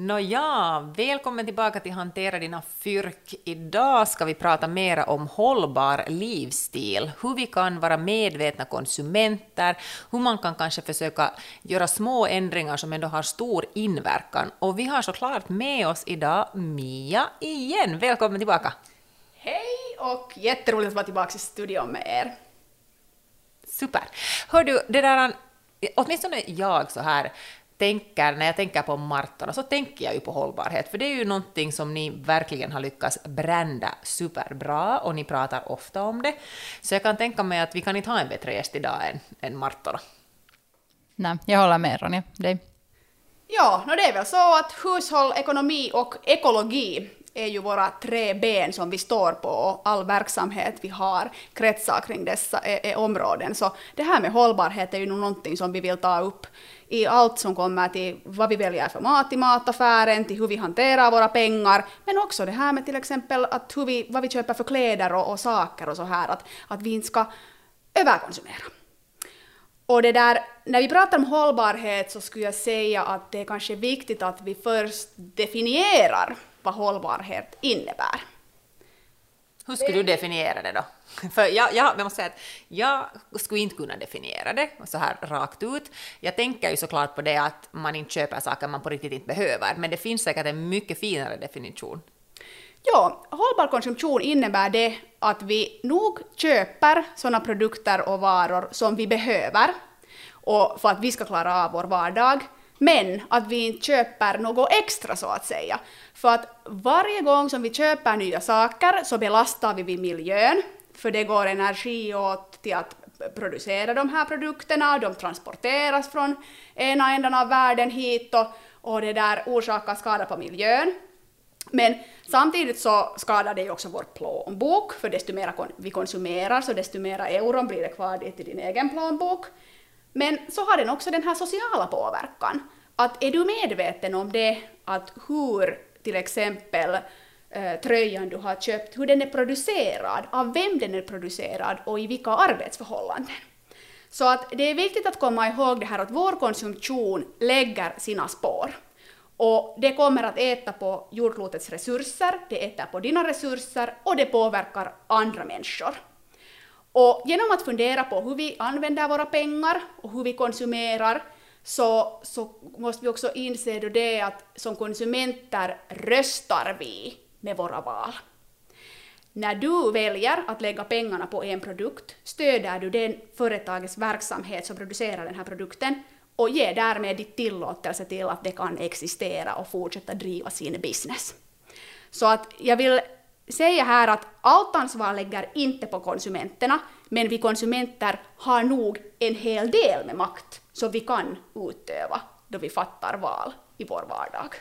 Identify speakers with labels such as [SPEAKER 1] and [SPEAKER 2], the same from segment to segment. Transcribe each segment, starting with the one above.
[SPEAKER 1] Nåja, välkommen tillbaka till Hantera dina fyrk. Idag ska vi prata mera om hållbar livsstil, hur vi kan vara medvetna konsumenter, hur man kan kanske försöka göra små ändringar som ändå har stor inverkan. Och vi har såklart med oss idag Mia igen. Välkommen tillbaka!
[SPEAKER 2] Hej och jätteroligt att vara tillbaka i studion med er.
[SPEAKER 1] Super. Hör du, det där, åtminstone jag så här tänker, när jag tänker på Martorna så tänker jag ju på hållbarhet, för det är ju någonting som ni verkligen har lyckats brända superbra och ni pratar ofta om det. Så jag kan tänka mig att vi kan inte ha en bättre gäst idag än, än Martorna.
[SPEAKER 3] Nej, jag håller med Ronja. Dig.
[SPEAKER 2] Ja, no det är väl så att hushåll, ekonomi och ekologi är ju våra tre ben som vi står på och all verksamhet vi har kretsar kring dessa är, är områden. Så det här med hållbarhet är ju någonting som vi vill ta upp i allt som kommer till vad vi väljer för mat i mataffären, till hur vi hanterar våra pengar, men också det här med till exempel att hur vi, vad vi köper för kläder och, och saker och så här, att, att vi inte ska överkonsumera. Och det där, när vi pratar om hållbarhet så skulle jag säga att det är kanske viktigt att vi först definierar vad hållbarhet innebär.
[SPEAKER 1] Hur skulle du definiera det då? För jag, jag, jag måste säga att jag skulle inte kunna definiera det så här rakt ut. Jag tänker ju såklart på det att man inte köper saker man på riktigt inte behöver, men det finns säkert en mycket finare definition.
[SPEAKER 2] Ja, hållbar konsumtion innebär det att vi nog köper sådana produkter och varor som vi behöver och för att vi ska klara av vår vardag, men att vi inte köper något extra så att säga. För att varje gång som vi köper nya saker så belastar vi miljön, för det går energi åt till att producera de här produkterna, de transporteras från ena änden av världen hit och, och det där orsakar skada på miljön. Men samtidigt så skadar det ju också vår plånbok, för desto mer vi konsumerar så desto mer euron blir det kvar i din egen plånbok. Men så har den också den här sociala påverkan. Att är du medveten om det, att hur till exempel eh, tröjan du har köpt, hur den är producerad, av vem den är producerad och i vilka arbetsförhållanden. Så att det är viktigt att komma ihåg det här att vår konsumtion lägger sina spår. Och det kommer att äta på jordklotets resurser, det äter på dina resurser och det påverkar andra människor. Och genom att fundera på hur vi använder våra pengar och hur vi konsumerar så, så måste vi också inse då det att som konsumenter röstar vi med våra val. När du väljer att lägga pengarna på en produkt stöder du den företagets verksamhet som producerar den här produkten och ger därmed ditt tillåtelse till att det kan existera och fortsätta driva sin business. Så att jag vill säga här att allt ansvar lägger inte på konsumenterna, men vi konsumenter har nog en hel del med makt som vi kan utöva då vi fattar val i vår vardag.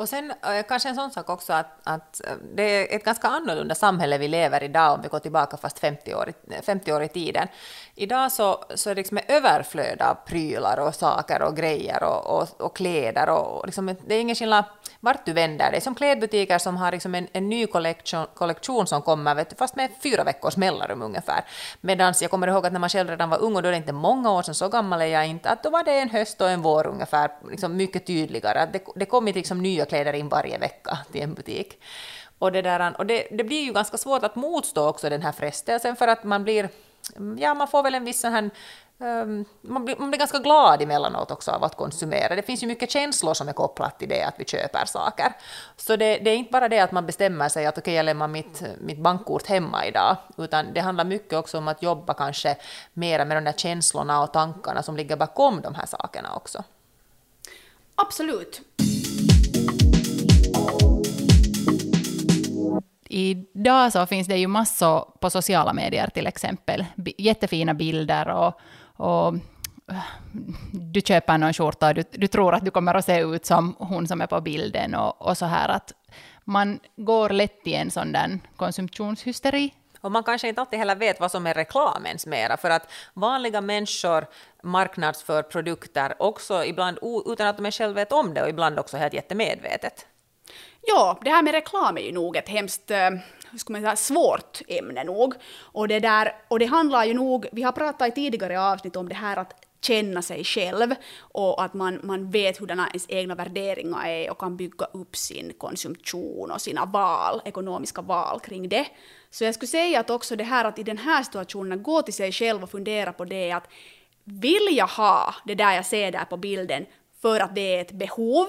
[SPEAKER 1] Och sen kanske en sån sak också att, att det är ett ganska annorlunda samhälle vi lever i idag om vi går tillbaka fast 50 år, 50 år i tiden. Idag så, så är det liksom ett överflöd av prylar och saker och grejer och, och, och kläder och liksom, det är ingen skillnad vart du vänder dig. Som klädbutiker som har liksom en, en ny kollektion, kollektion som kommer, vet du, fast med fyra veckors mellanrum ungefär. Medan jag kommer ihåg att när man själv redan var ung, och då är det inte många år sedan, så gammal är jag inte, att då var det en höst och en vår ungefär, liksom mycket tydligare. Att det, det kom liksom nya kläder in varje vecka till en butik. Och, det, där, och det, det blir ju ganska svårt att motstå också den här frestelsen för att man blir ja, man får väl en viss sån här Um, man, blir, man blir ganska glad emellanåt också av att konsumera. Det finns ju mycket känslor som är kopplat till det att vi köper saker. Så det, det är inte bara det att man bestämmer sig att okej, okay, jag lämnar mitt, mitt bankkort hemma idag, utan det handlar mycket också om att jobba kanske mera med de där känslorna och tankarna som ligger bakom de här sakerna också.
[SPEAKER 2] Absolut.
[SPEAKER 3] Idag så finns det ju massor på sociala medier till exempel, jättefina bilder och, och äh, du köper någon skjorta och du, du tror att du kommer att se ut som hon som är på bilden och, och så här att man går lätt i en sån där konsumtionshysteri.
[SPEAKER 1] Och man kanske inte alltid heller vet vad som är reklam ens mera, för att vanliga människor marknadsför produkter också ibland utan att de själva vet om det och ibland också helt jättemedvetet.
[SPEAKER 2] Ja, det här med reklam är ju nog ett hemskt eh, hur ska man säga, svårt ämne nog. Och det, där, och det handlar ju nog, vi har pratat i tidigare avsnitt om det här att känna sig själv och att man, man vet hurdana ens egna värderingar är och kan bygga upp sin konsumtion och sina val, ekonomiska val kring det. Så jag skulle säga att också det här att i den här situationen gå till sig själv och fundera på det att vill jag ha det där jag ser där på bilden för att det är ett behov,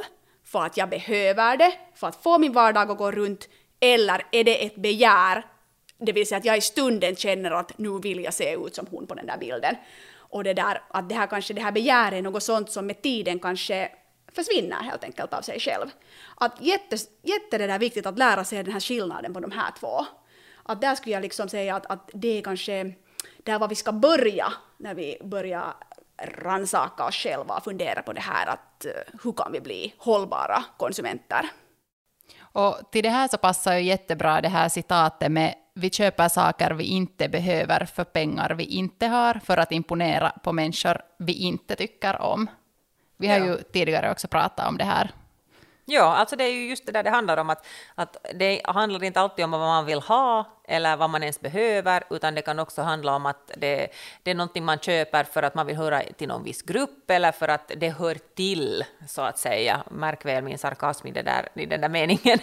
[SPEAKER 2] för att jag behöver det, för att få min vardag att gå runt, eller är det ett begär, det vill säga att jag i stunden känner att nu vill jag se ut som hon på den där bilden. Och det där, att det här kanske, det här begäret är något sånt som med tiden kanske försvinner helt enkelt av sig själv. Att jätte, jätte det där viktigt att lära sig den här skillnaden på de här två. Att där skulle jag liksom säga att, att det är kanske där var vi ska börja när vi börjar ransaka oss själva och fundera på det här att uh, hur kan vi bli hållbara konsumenter.
[SPEAKER 3] Och till det här så passar ju jättebra det här citatet med vi köper saker vi inte behöver för pengar vi inte har för att imponera på människor vi inte tycker om. Vi har ja. ju tidigare också pratat om det här.
[SPEAKER 1] Ja, alltså det är ju just det där det handlar om, att, att det handlar inte alltid om vad man vill ha, eller vad man ens behöver, utan det kan också handla om att det, det är någonting man köper för att man vill höra till någon viss grupp, eller för att det hör till, så att säga. Märk väl min sarkasm i, det där, i den där meningen.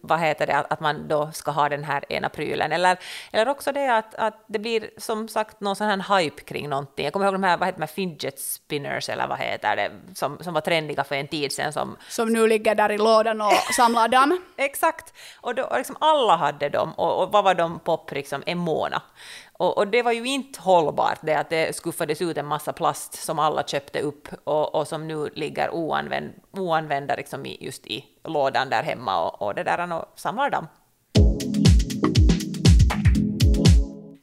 [SPEAKER 1] vad heter det, att, man då ska ha den här ena prylen. Eller, eller också det att, att det blir som sagt någon sån här hype kring någonting. Jag kommer ihåg de här, vad heter de fidget spinners, eller vad heter det, som, som var trendiga för en tid sedan. Som,
[SPEAKER 2] som nu ligger där i lådan och samlar damm.
[SPEAKER 1] Exakt, och, då, och liksom alla hade dem, och, och var de pop liksom en månad. Och, och, det var ju inte hållbart det att det skuffades ut en massa plast som alla köpte upp och, och som nu ligger oanvänd, oanvända liksom i, just i lådan där hemma och, och det där och samlar damm.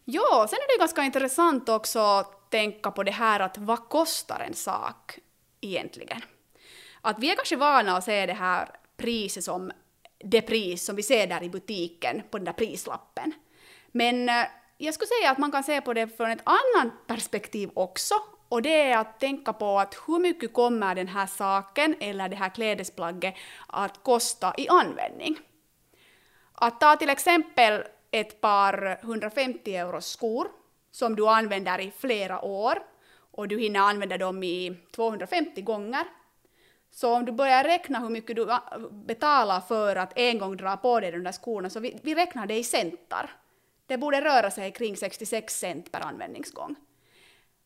[SPEAKER 2] Ja, sen är det ganska intressant också att tänka på det här att vad kostar en sak egentligen? Att vi är kanske vana att se det här priset som det pris som vi ser där i butiken på den där prislappen. Men eh, jag skulle säga att man kan se på det från ett annat perspektiv också. Och det är att tänka på att hur mycket kommer den här saken eller det här klädesplagget att kosta i användning. Att ta till exempel ett par 150 euros skor som du använder i flera år och du hinner använda dem i 250 gånger så om du börjar räkna hur mycket du betalar för att en gång dra på dig de där skorna, så vi, vi räknar det i centar. Det borde röra sig kring 66 cent per användningsgång.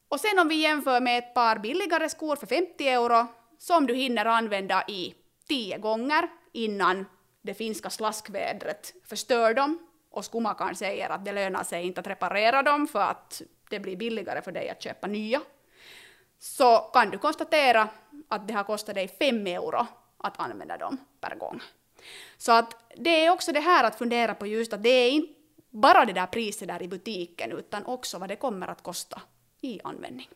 [SPEAKER 2] Och sen om vi jämför med ett par billigare skor för 50 euro, som du hinner använda i 10 gånger innan det finska slaskvädret förstör dem, och skomakaren säger att det lönar sig inte att reparera dem för att det blir billigare för dig att köpa nya så kan du konstatera att det har kostat dig 5 euro att använda dem per gång. Så att det är också det här att fundera på just att det är inte bara det där priset där i butiken utan också vad det kommer att kosta i användning.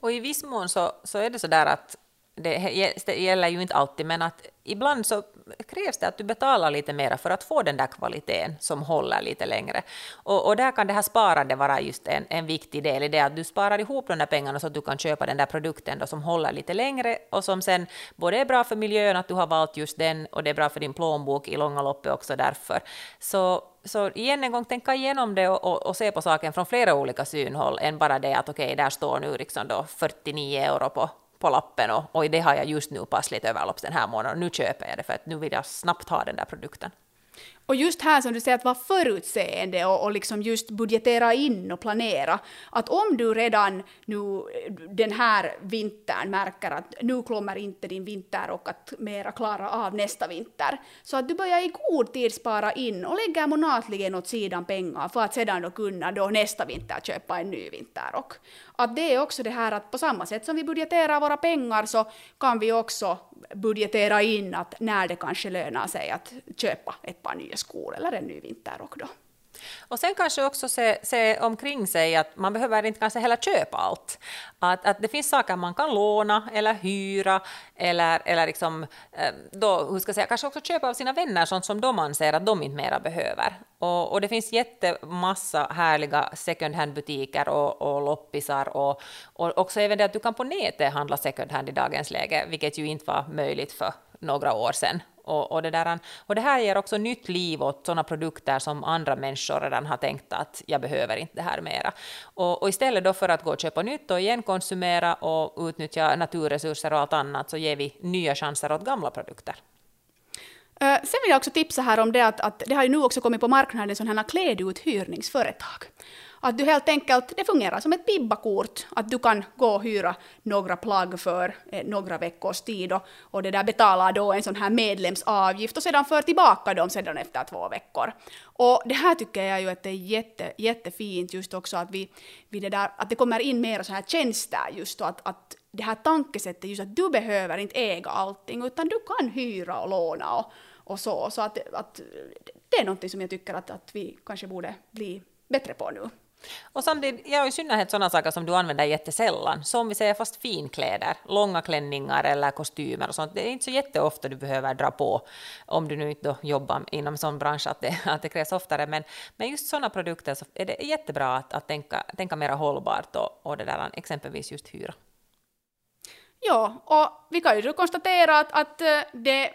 [SPEAKER 1] Och i viss mån så, så är det så där att det gäller ju inte alltid, men att ibland så krävs det att du betalar lite mer för att få den där kvaliteten som håller lite längre. Och, och där kan det här sparandet vara just en, en viktig del i det, att du sparar ihop de där pengarna så att du kan köpa den där produkten då som håller lite längre och som sen både är bra för miljön att du har valt just den och det är bra för din plånbok i långa loppet också därför. Så så igen en gång tänka igenom det och, och, och, se på saken från flera olika synhåll än bara det att okej, okay, där står nu liksom då 49 euro på, på lappen och, och det har jag just nu passligt överlopp den här månaden. och Nu köper jag det för att nu vill jag snabbt ha den där produkten.
[SPEAKER 2] Och just här som du säger, att vara förutseende och, och liksom just budgetera in och planera. Att om du redan nu den här vintern märker att nu kommer inte din vinter och att mera klara av nästa vinter, så att du börjar i god tid spara in och lägger månatligen åt sidan pengar för att sedan då kunna då nästa vinter köpa en ny vinterrock. Att det är också det här att på samma sätt som vi budgeterar våra pengar så kan vi också budgetera in att när det kanske lönar sig att köpa ett par nya skor eller en ny vinterrock då.
[SPEAKER 1] Och sen kanske också se, se omkring sig att man behöver inte kanske heller köpa allt. Att, att det finns saker man kan låna eller hyra eller, eller liksom, eh, då, hur ska jag säga, kanske också köpa av sina vänner sånt som de anser att de inte mera behöver. Och, och det finns jättemassa härliga second hand-butiker och, och loppisar och, och också även det att du kan på nätet handla second hand i dagens läge, vilket ju inte var möjligt för några år sedan. Och, och, det där, och det här ger också nytt liv åt sådana produkter som andra människor redan har tänkt att jag behöver inte det här mera. Och, och istället då för att gå och köpa nytt och igen konsumera och utnyttja naturresurser och allt annat så ger vi nya chanser åt gamla produkter.
[SPEAKER 2] Sen vill jag också tipsa här om det att, att det har ju nu också kommit på marknaden sådana här kläduthyrningsföretag. Att du helt enkelt, det fungerar som ett bibbakort, att du kan gå och hyra några plagg för eh, några veckors tid och, och det där betalar då en sån här medlemsavgift och sedan för tillbaka dem sedan efter två veckor. Och det här tycker jag ju att det är jätte, jättefint just också att vi, vi det där, att det kommer in mer så här tjänster just och att, att det här tankesättet just att du behöver inte äga allting utan du kan hyra och låna och, och så. Så att, att det är någonting som jag tycker att, att vi kanske borde bli bättre på nu.
[SPEAKER 1] Och samtidigt, ja, i synnerhet sådana saker som du använder jättesällan, som vi säger fast finkläder, långa klänningar eller kostymer och sånt. Det är inte så jätteofta du behöver dra på, om du nu inte jobbar inom sån bransch att det, att det krävs oftare. Men, men just sådana produkter så är det jättebra att, att tänka, tänka mer hållbart och, och det där, exempelvis just hyra.
[SPEAKER 2] Ja, och vi kan ju konstatera att, att eh, det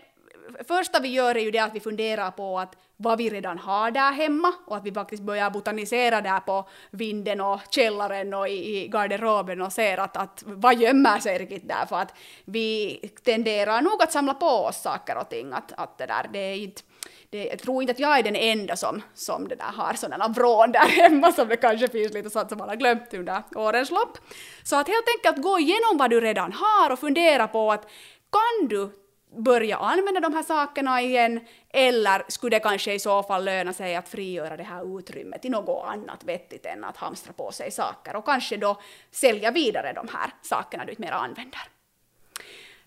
[SPEAKER 2] första vi gör är ju det att vi funderar på att vad vi redan har där hemma och att vi faktiskt börjar botanisera där på vinden och källaren och i, i garderoben och ser att, att vad gömmer sig riktigt där för att vi tenderar nog att samla på oss saker och ting att, att det där det är inte det, jag tror inte att jag är den enda som, som det där har sådana vrån där hemma som det kanske finns lite sånt som man har glömt under årens lopp. Så att helt enkelt gå igenom vad du redan har och fundera på att kan du börja använda de här sakerna igen eller skulle det kanske i så fall löna sig att frigöra det här utrymmet till något annat vettigt än att hamstra på sig saker och kanske då sälja vidare de här sakerna du inte mer använder.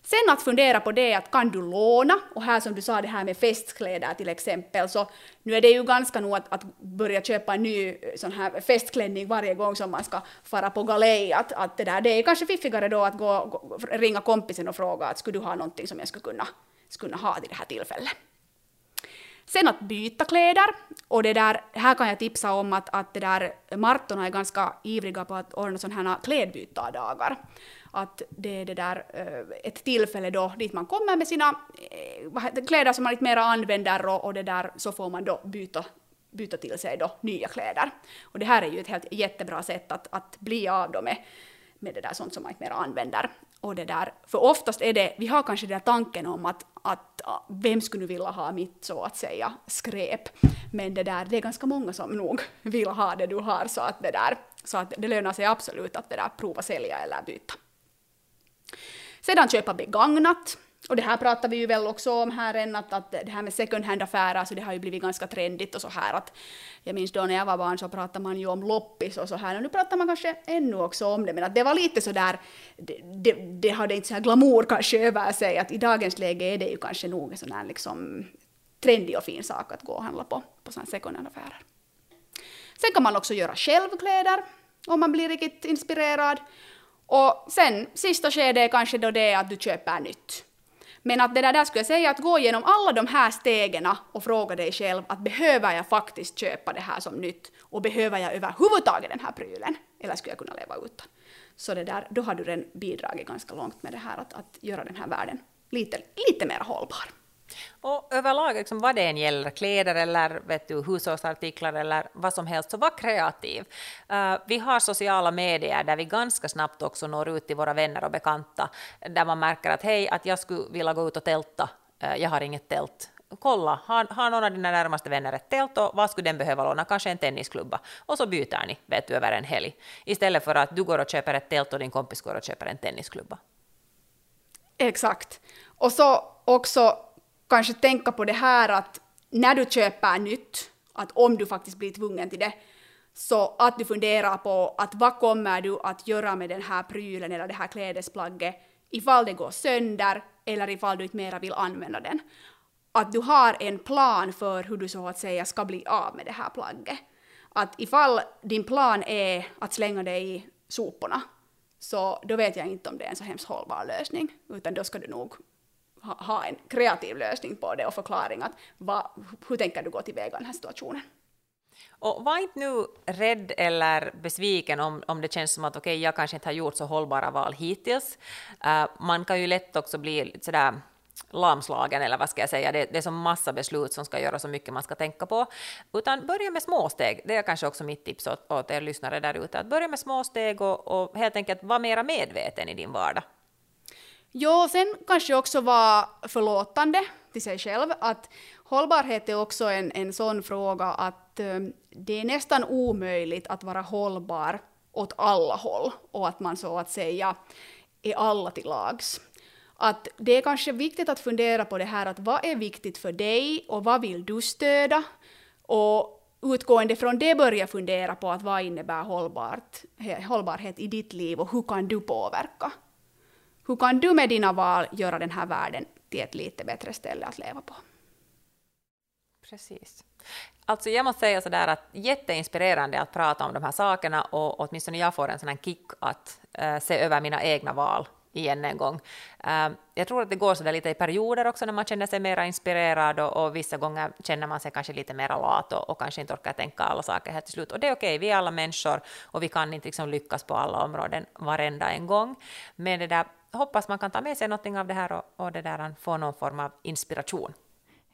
[SPEAKER 2] Sen att fundera på det att kan du låna, och här som du sa det här med festkläder till exempel, så nu är det ju ganska nog att, att börja köpa en ny eh, sån här festklänning varje gång som man ska fara på galej, att, att det, där, det är kanske fiffigare då att gå, gå, ringa kompisen och fråga att skulle du ha någonting som jag skulle kunna, skulle kunna ha till det här tillfället. Sen att byta kläder, och det där, här kan jag tipsa om att, att det där, Martorna är ganska ivriga på att ordna sådana här klädbytardagar att det är det där, eh, ett tillfälle då dit man kommer med sina eh, kläder som man lite mer använder och, och det där så får man då byta byta till sig då nya kläder. Och det här är ju ett helt jättebra sätt att, att bli av då med, med det där sånt som man inte mer använder. Och det där, för oftast är det, vi har kanske den tanken om att, att vem skulle vilja ha mitt så att säga skräp. Men det där, det är ganska många som nog vill ha det du har så att det där, så att det lönar sig absolut att det där prova sälja eller byta. Sedan köpa begagnat. Och det här pratar vi ju väl också om här än, att, att det här med second hand-affärer, så alltså det har ju blivit ganska trendigt och så här att jag minns då när jag var barn så pratade man ju om loppis och så här, och nu pratar man kanske ännu också om det, men att det var lite så där, det, det, det hade inte så här glamour kanske över sig, att i dagens läge är det ju kanske nog en sån här liksom trendig och fin sak att gå och handla på, på sådana second hand-affärer. Sen kan man också göra självkläder om man blir riktigt inspirerad. Och sen sista skedet är kanske då det att du köper nytt. Men att det där, där skulle jag säga att gå igenom alla de här stegen och fråga dig själv att behöver jag faktiskt köpa det här som nytt och behöver jag överhuvudtaget den här prylen eller skulle jag kunna leva utan? Så det där, då har du redan bidragit ganska långt med det här att, att göra den här världen lite, lite mer hållbar.
[SPEAKER 1] Och överlag, liksom, vad det än gäller, kläder eller vet du, hushållsartiklar eller vad som helst, så var kreativ. Uh, vi har sociala medier där vi ganska snabbt också når ut till våra vänner och bekanta, där man märker att hej, att jag skulle vilja gå ut och tälta, uh, jag har inget tält. Kolla, har, har någon av dina närmaste vänner ett tält och vad skulle den behöva låna? Kanske en tennisklubba. Och så byter ni, vet du, över en helg. Istället för att du går och köper ett tält och din kompis går och köper en tennisklubba.
[SPEAKER 2] Exakt. Och så också kanske tänka på det här att när du köper nytt, att om du faktiskt blir tvungen till det, så att du funderar på att vad kommer du att göra med den här prylen eller det här klädesplagget ifall det går sönder eller ifall du inte mera vill använda den. att du har en plan för hur du så att säga ska bli av med det här plagget. Att ifall din plan är att slänga det i soporna, så då vet jag inte om det är en så hemskt hållbar lösning, utan då ska du nog ha, ha en kreativ lösning på det och förklaring att va, hur tänker du gå tillväga i den här situationen.
[SPEAKER 1] Och var inte nu rädd eller besviken om, om det känns som att okej, okay, jag kanske inte har gjort så hållbara val hittills. Uh, man kan ju lätt också bli sådär lamslagen, eller vad ska jag säga, det, det är så massa beslut som ska göras och mycket man ska tänka på. Utan börja med små steg, det är kanske också mitt tips åt, åt er lyssnare där ute, att börja med små steg och, och helt enkelt vara mera medveten i din vardag.
[SPEAKER 2] Ja, sen kanske också vara förlåtande till sig själv. Att hållbarhet är också en, en sån fråga att um, det är nästan omöjligt att vara hållbar åt alla håll och att man så att säga är alla till lags. Att det är kanske viktigt att fundera på det här att vad är viktigt för dig och vad vill du stödja? Och utgående från det börja fundera på att vad innebär hållbart, hållbarhet i ditt liv och hur kan du påverka? Hur kan du med dina val göra den här världen till ett lite bättre ställe att leva på?
[SPEAKER 1] Precis. Alltså jag måste säga sådär att jätteinspirerande att prata om de här sakerna och åtminstone jag får en sån här kick att uh, se över mina egna val igen en gång. Uh, jag tror att det går sådär lite i perioder också när man känner sig mer inspirerad och, och vissa gånger känner man sig kanske lite mer lat och, och, kanske inte orkar tänka alla saker här till slut. Och det är okej, okay, vi är alla människor och vi kan inte liksom lyckas på alla områden varenda en gång. Men det där hoppas man kan ta med sig någonting av det här och, och det där, få någon form av inspiration.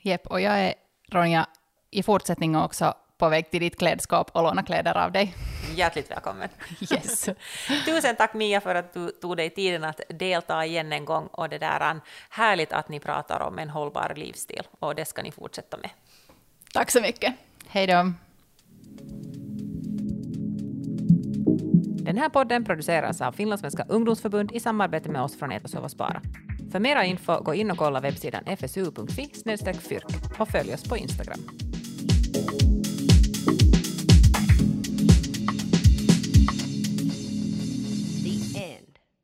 [SPEAKER 3] Jepp, och jag är, Ronja, i fortsättningen också på väg till ditt klädskap och låna kläder av dig.
[SPEAKER 1] Hjärtligt välkommen.
[SPEAKER 3] Yes.
[SPEAKER 1] Tusen tack Mia för att du tog dig tiden att delta igen en gång och det där härligt att ni pratar om en hållbar livsstil och det ska ni fortsätta med.
[SPEAKER 2] Tack så mycket.
[SPEAKER 3] Hej då.
[SPEAKER 1] Den här podden produceras av Finlandssvenska ungdomsförbund i samarbete med oss från Etasov och Spara. För mera info, gå in och kolla webbsidan fsu.fi fyrk och följ oss på Instagram.